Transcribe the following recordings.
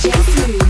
Just you.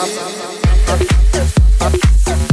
up, up, up, up, up, up, up,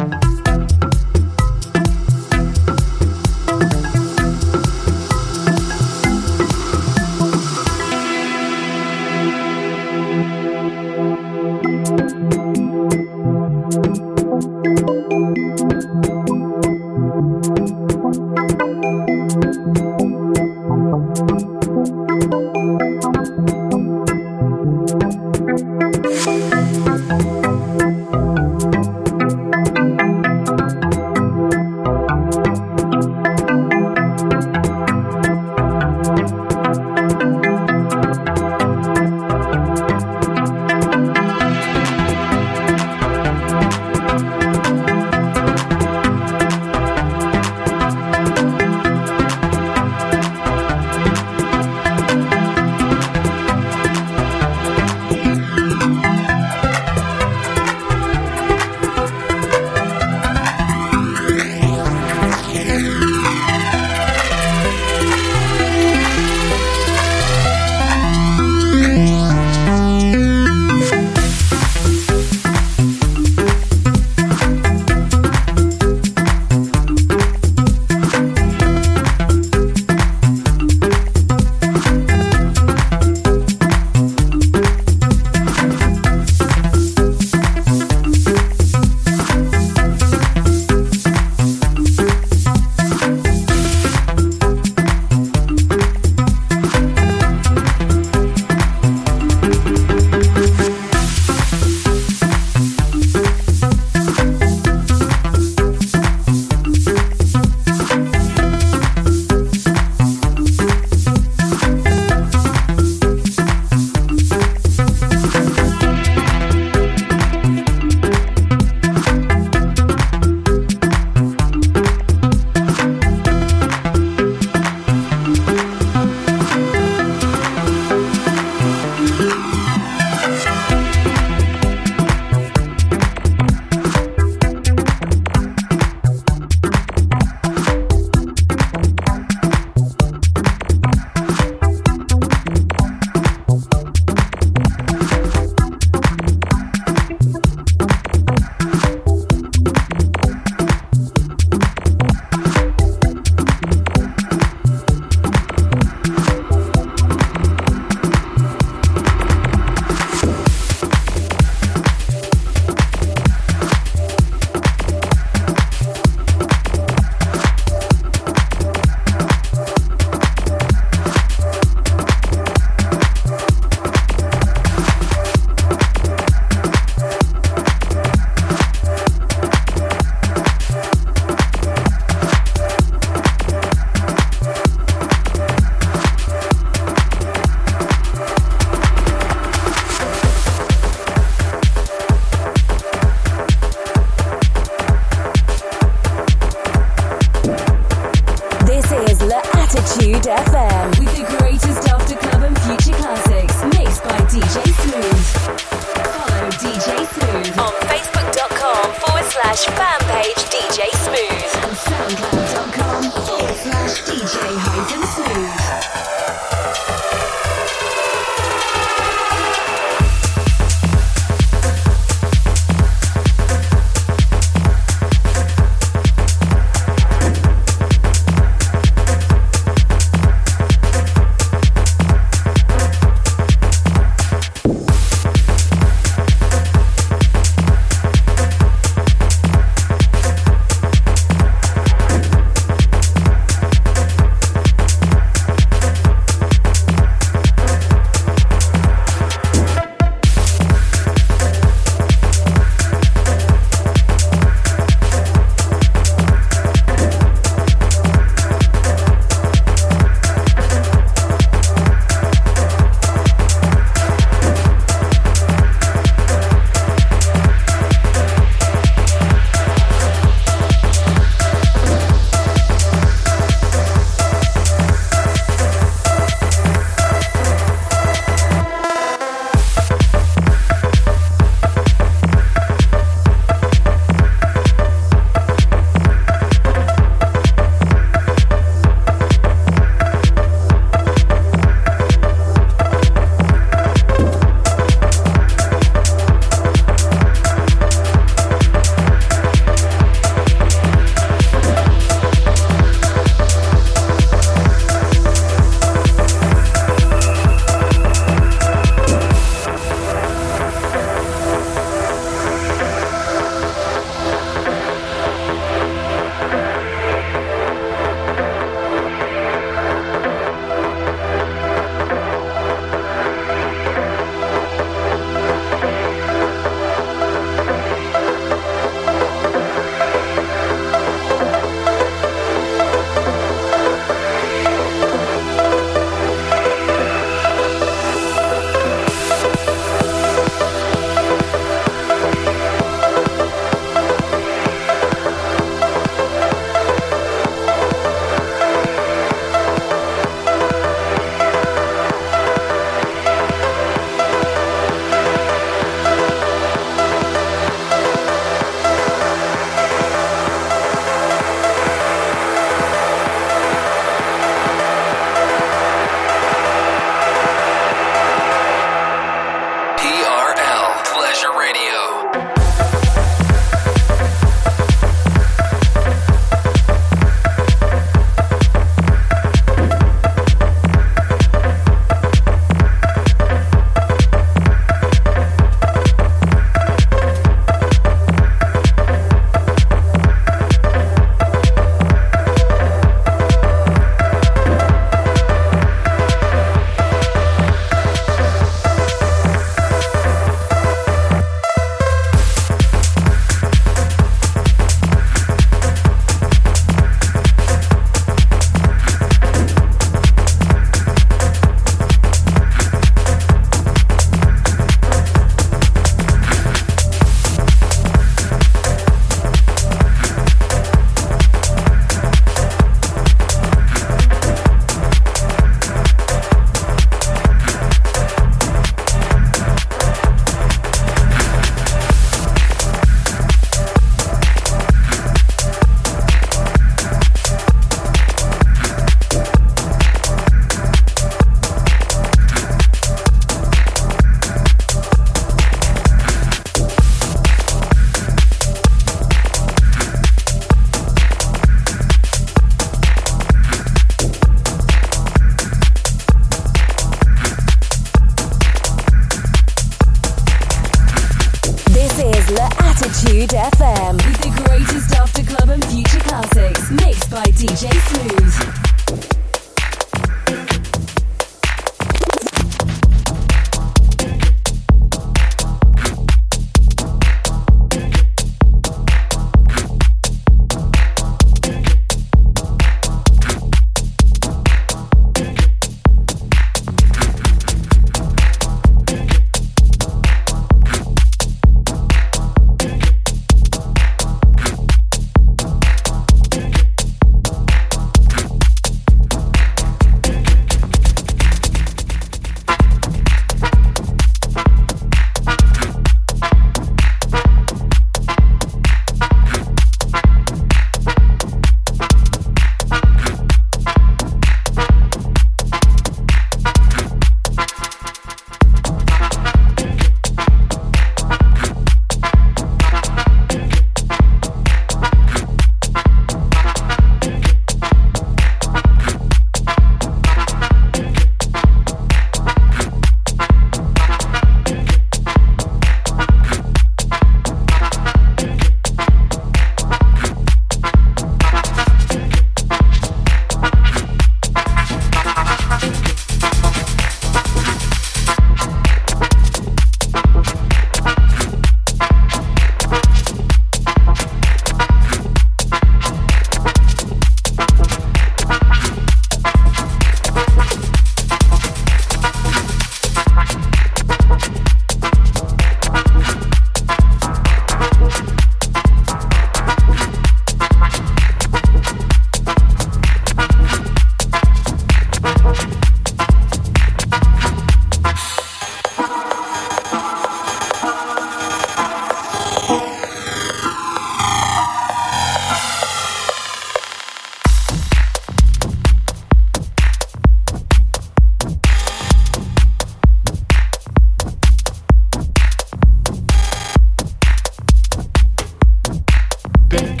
open.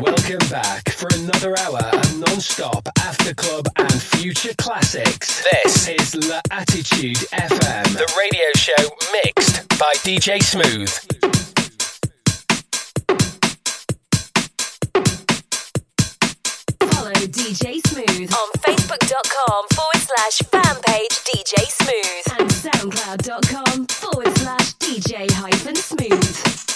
Welcome back for another hour of non-stop after club and future classics. This is La Attitude FM, the radio show mixed by DJ Smooth. DJ Smooth on Facebook.com forward slash fan page DJ Smooth and SoundCloud.com forward slash DJ hyphen Smooth.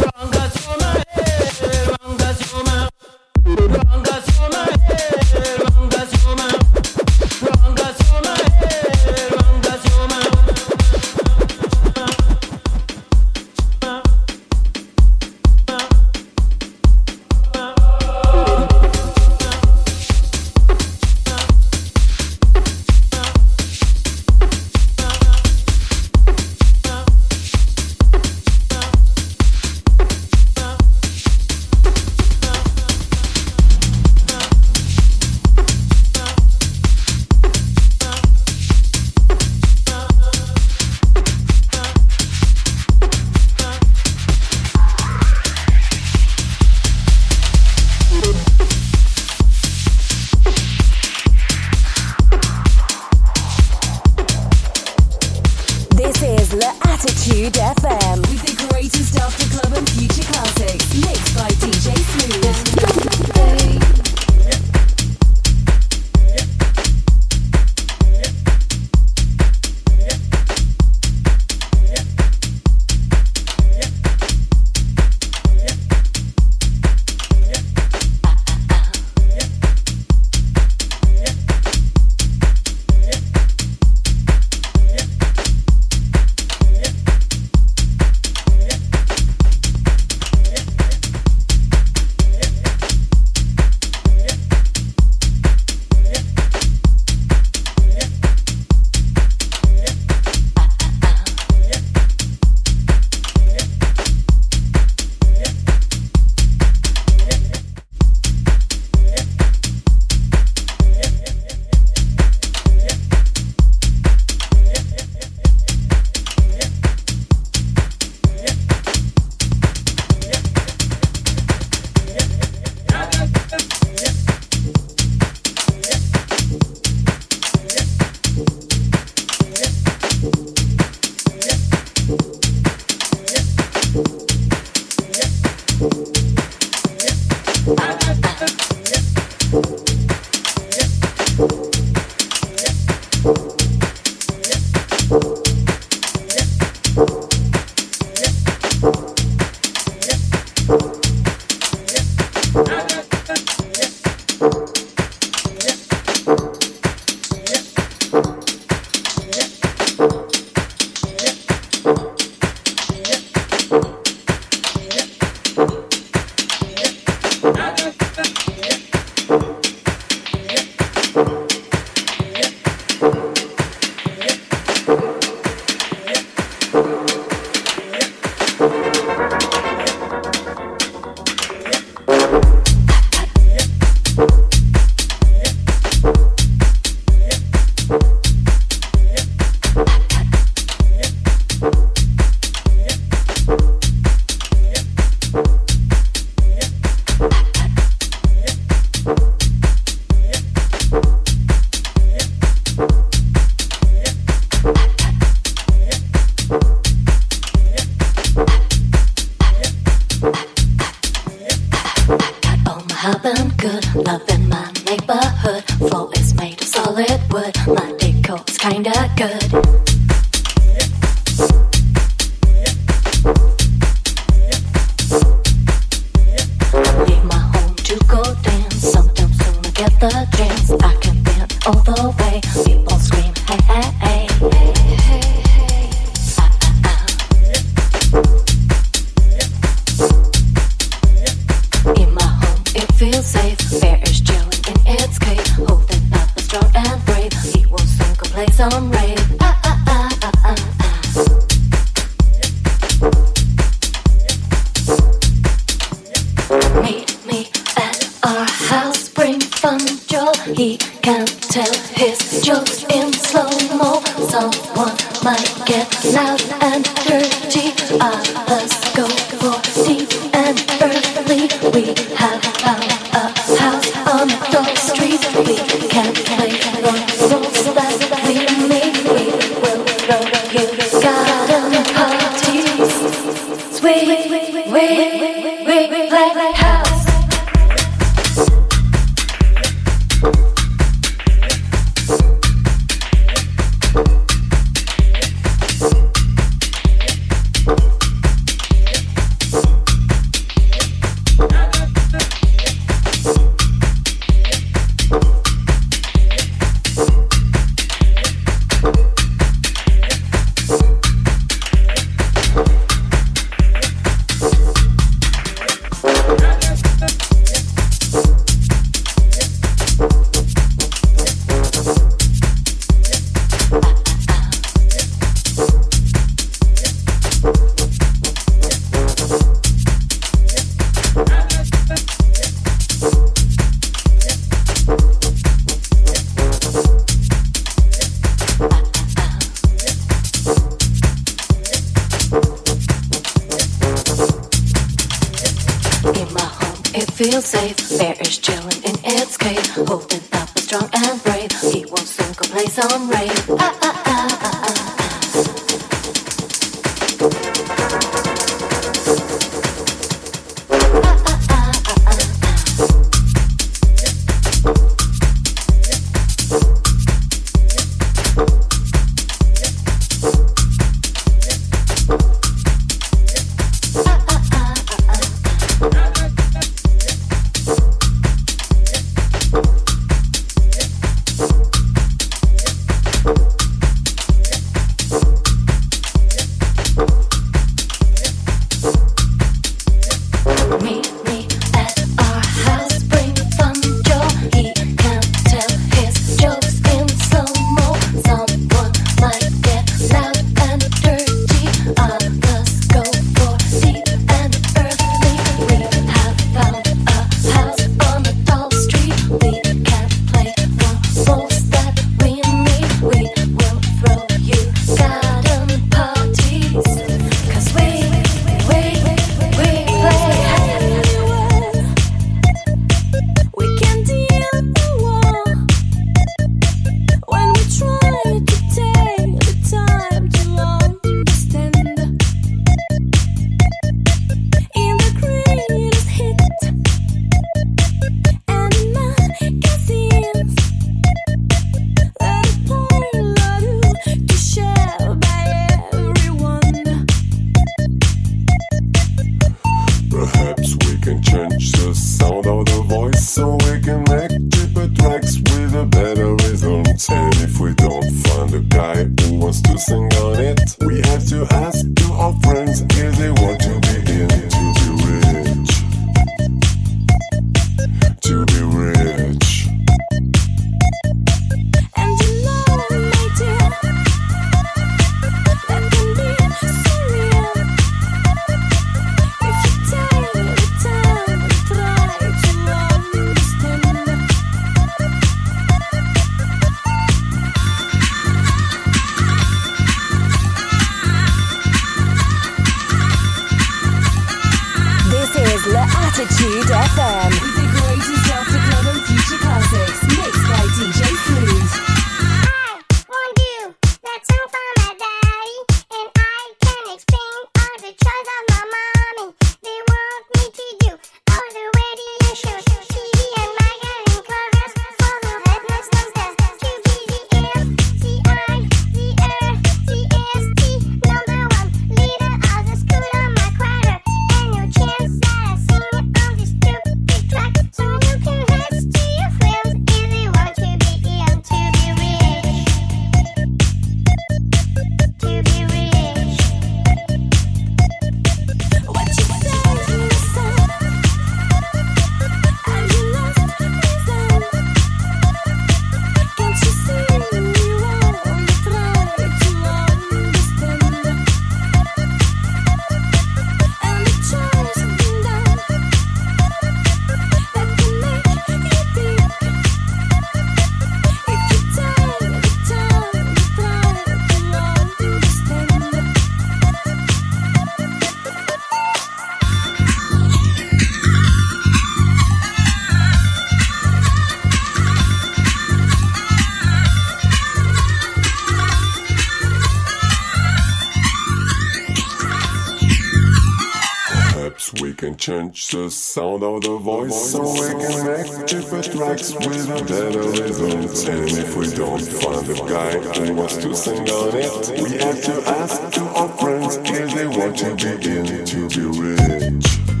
The sound of the voice so we can make different tracks with a better rhythm. And if we don't find a guy who wants to sing on it, we have to ask to our friends if they want to begin to be rich.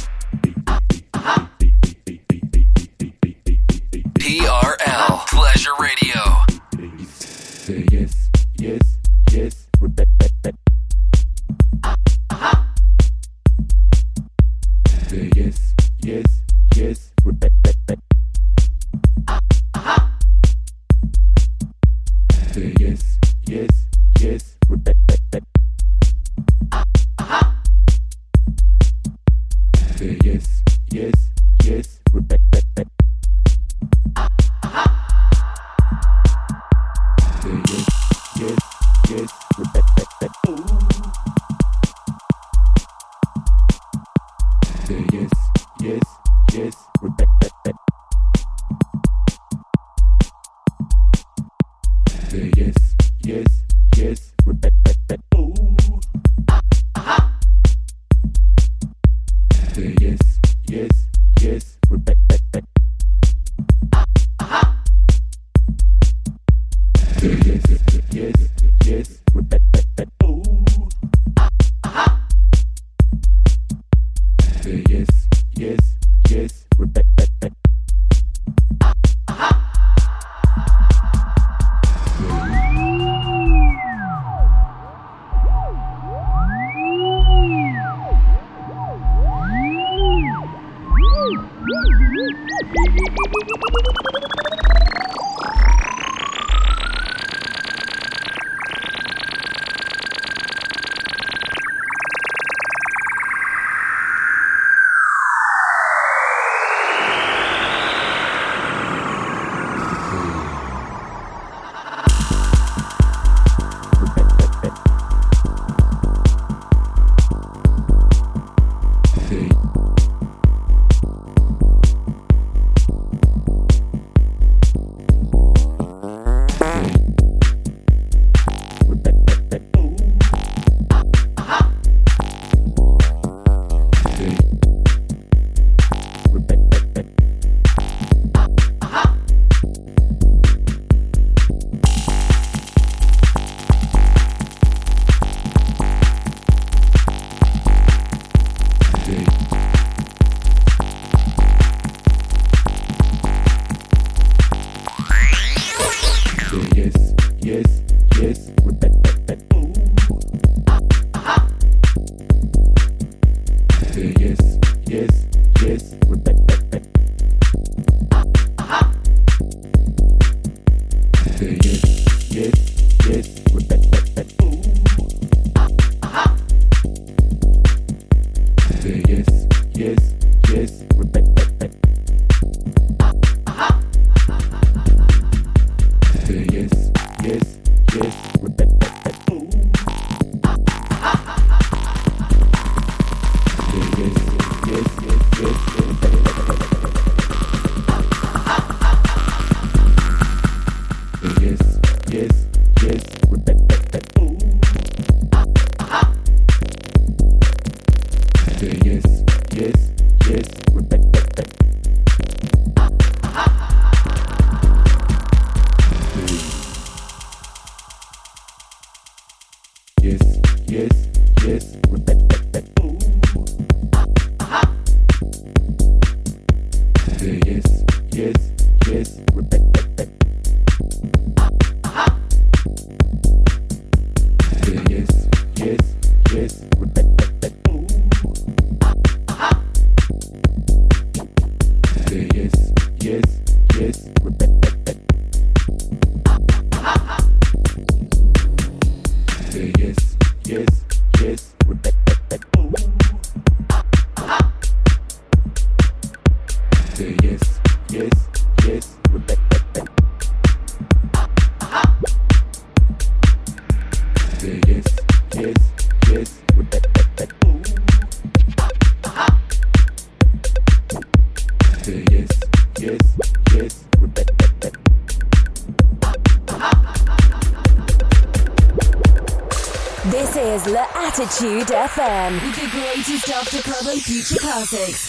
Attitude FM the greatest after club and future classics.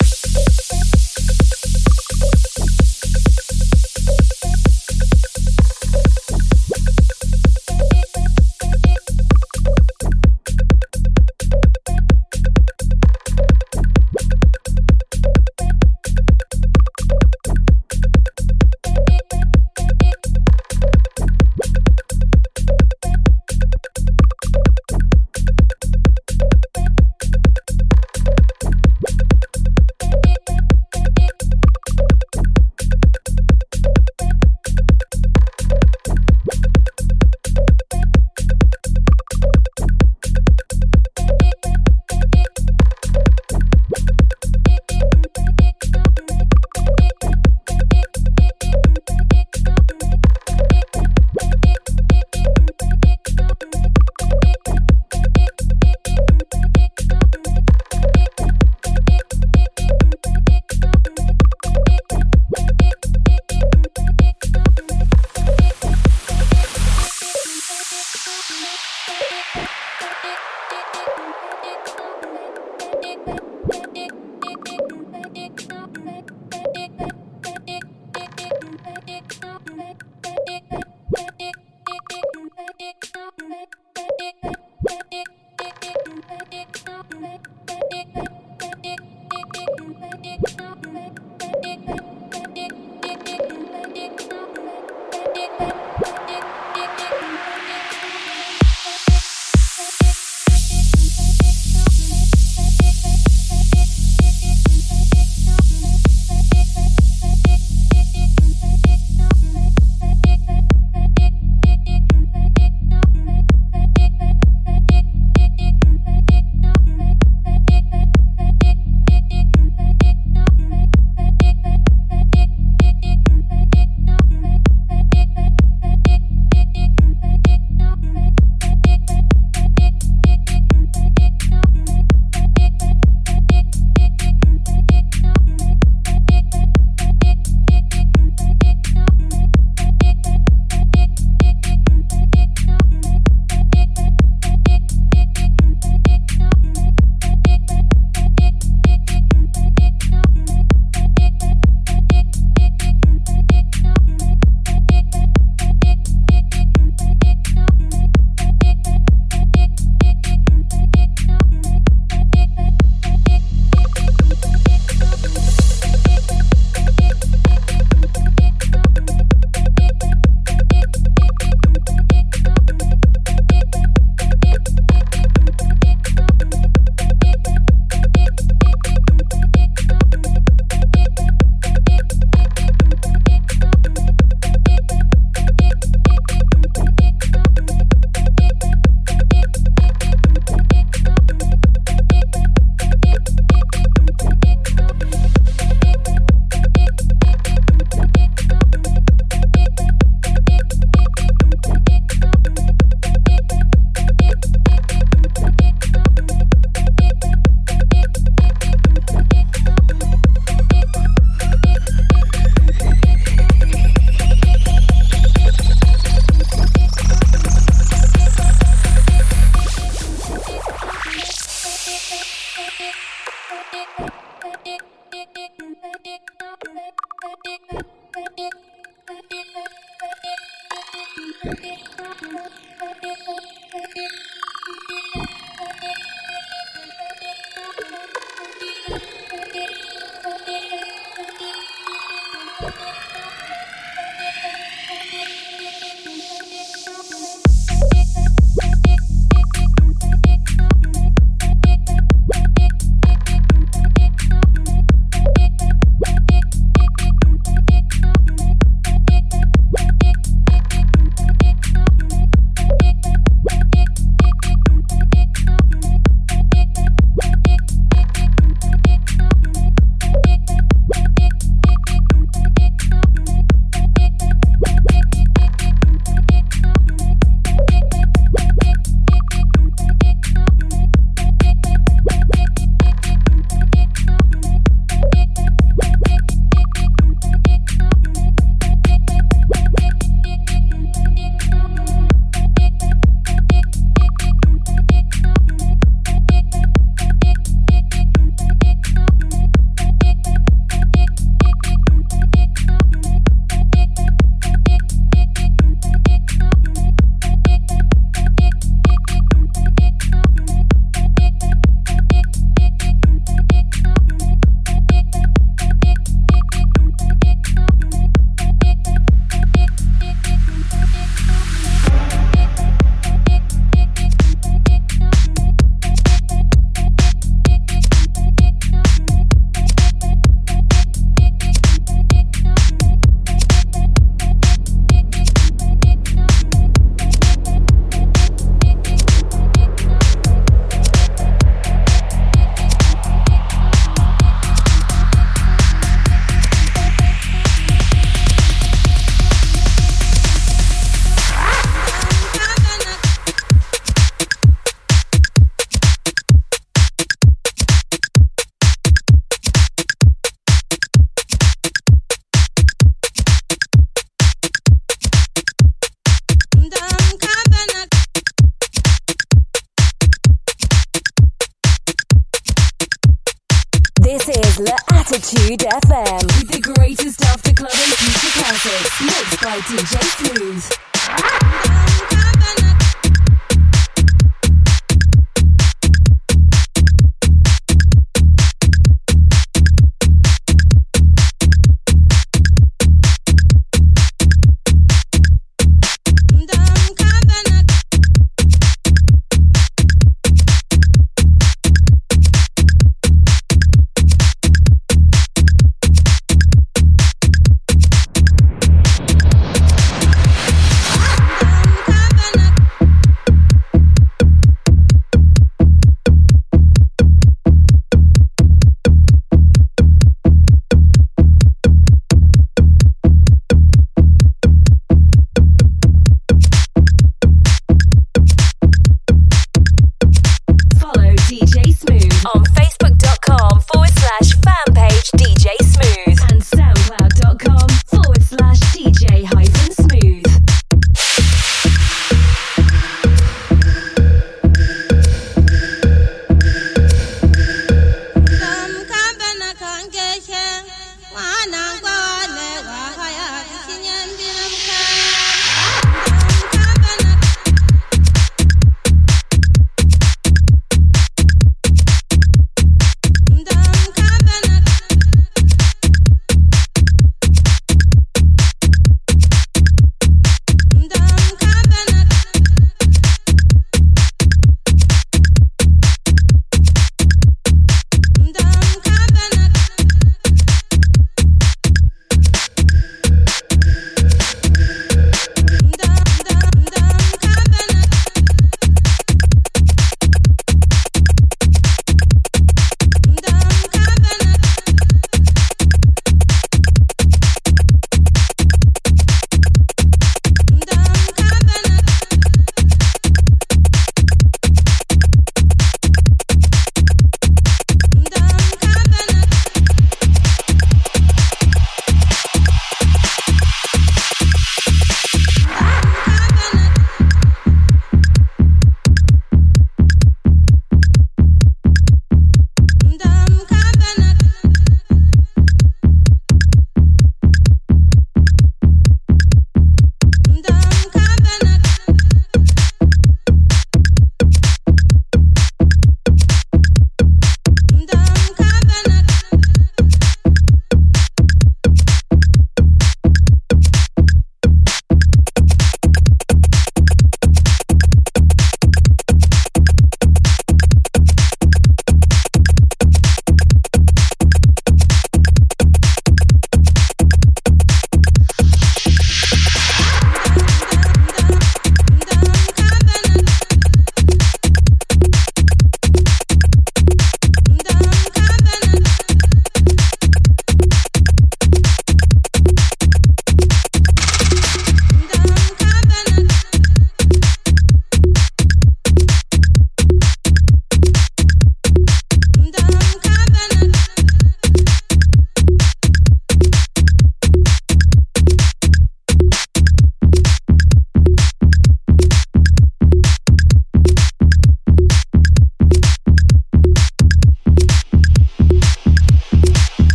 This is La Attitude FM with the greatest afterclub and future classics, mixed by DJ Smooth.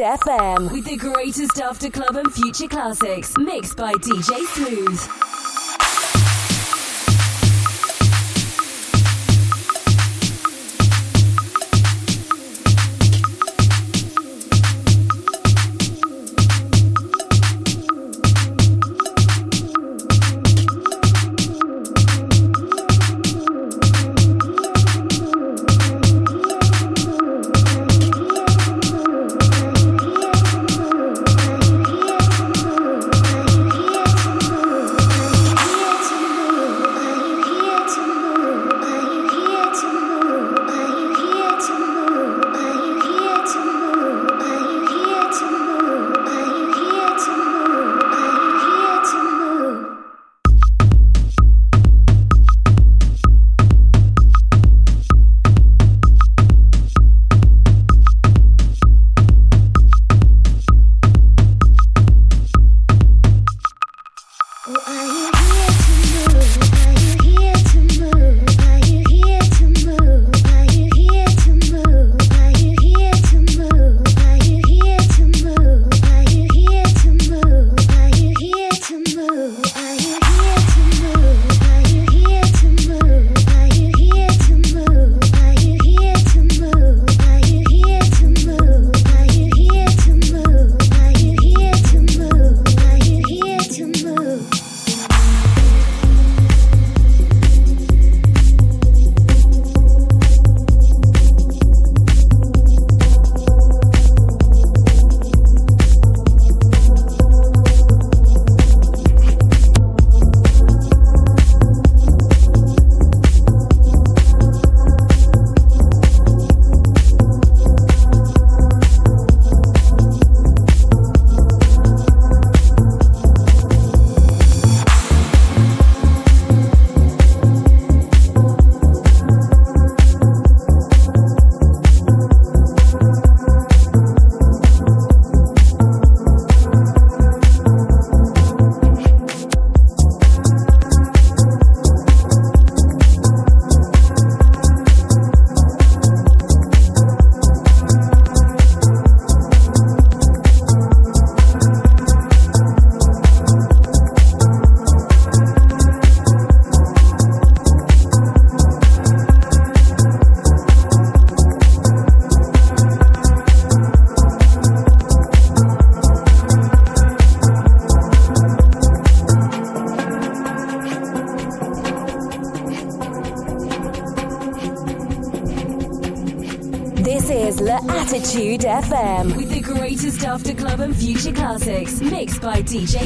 Attitude FM with the DJ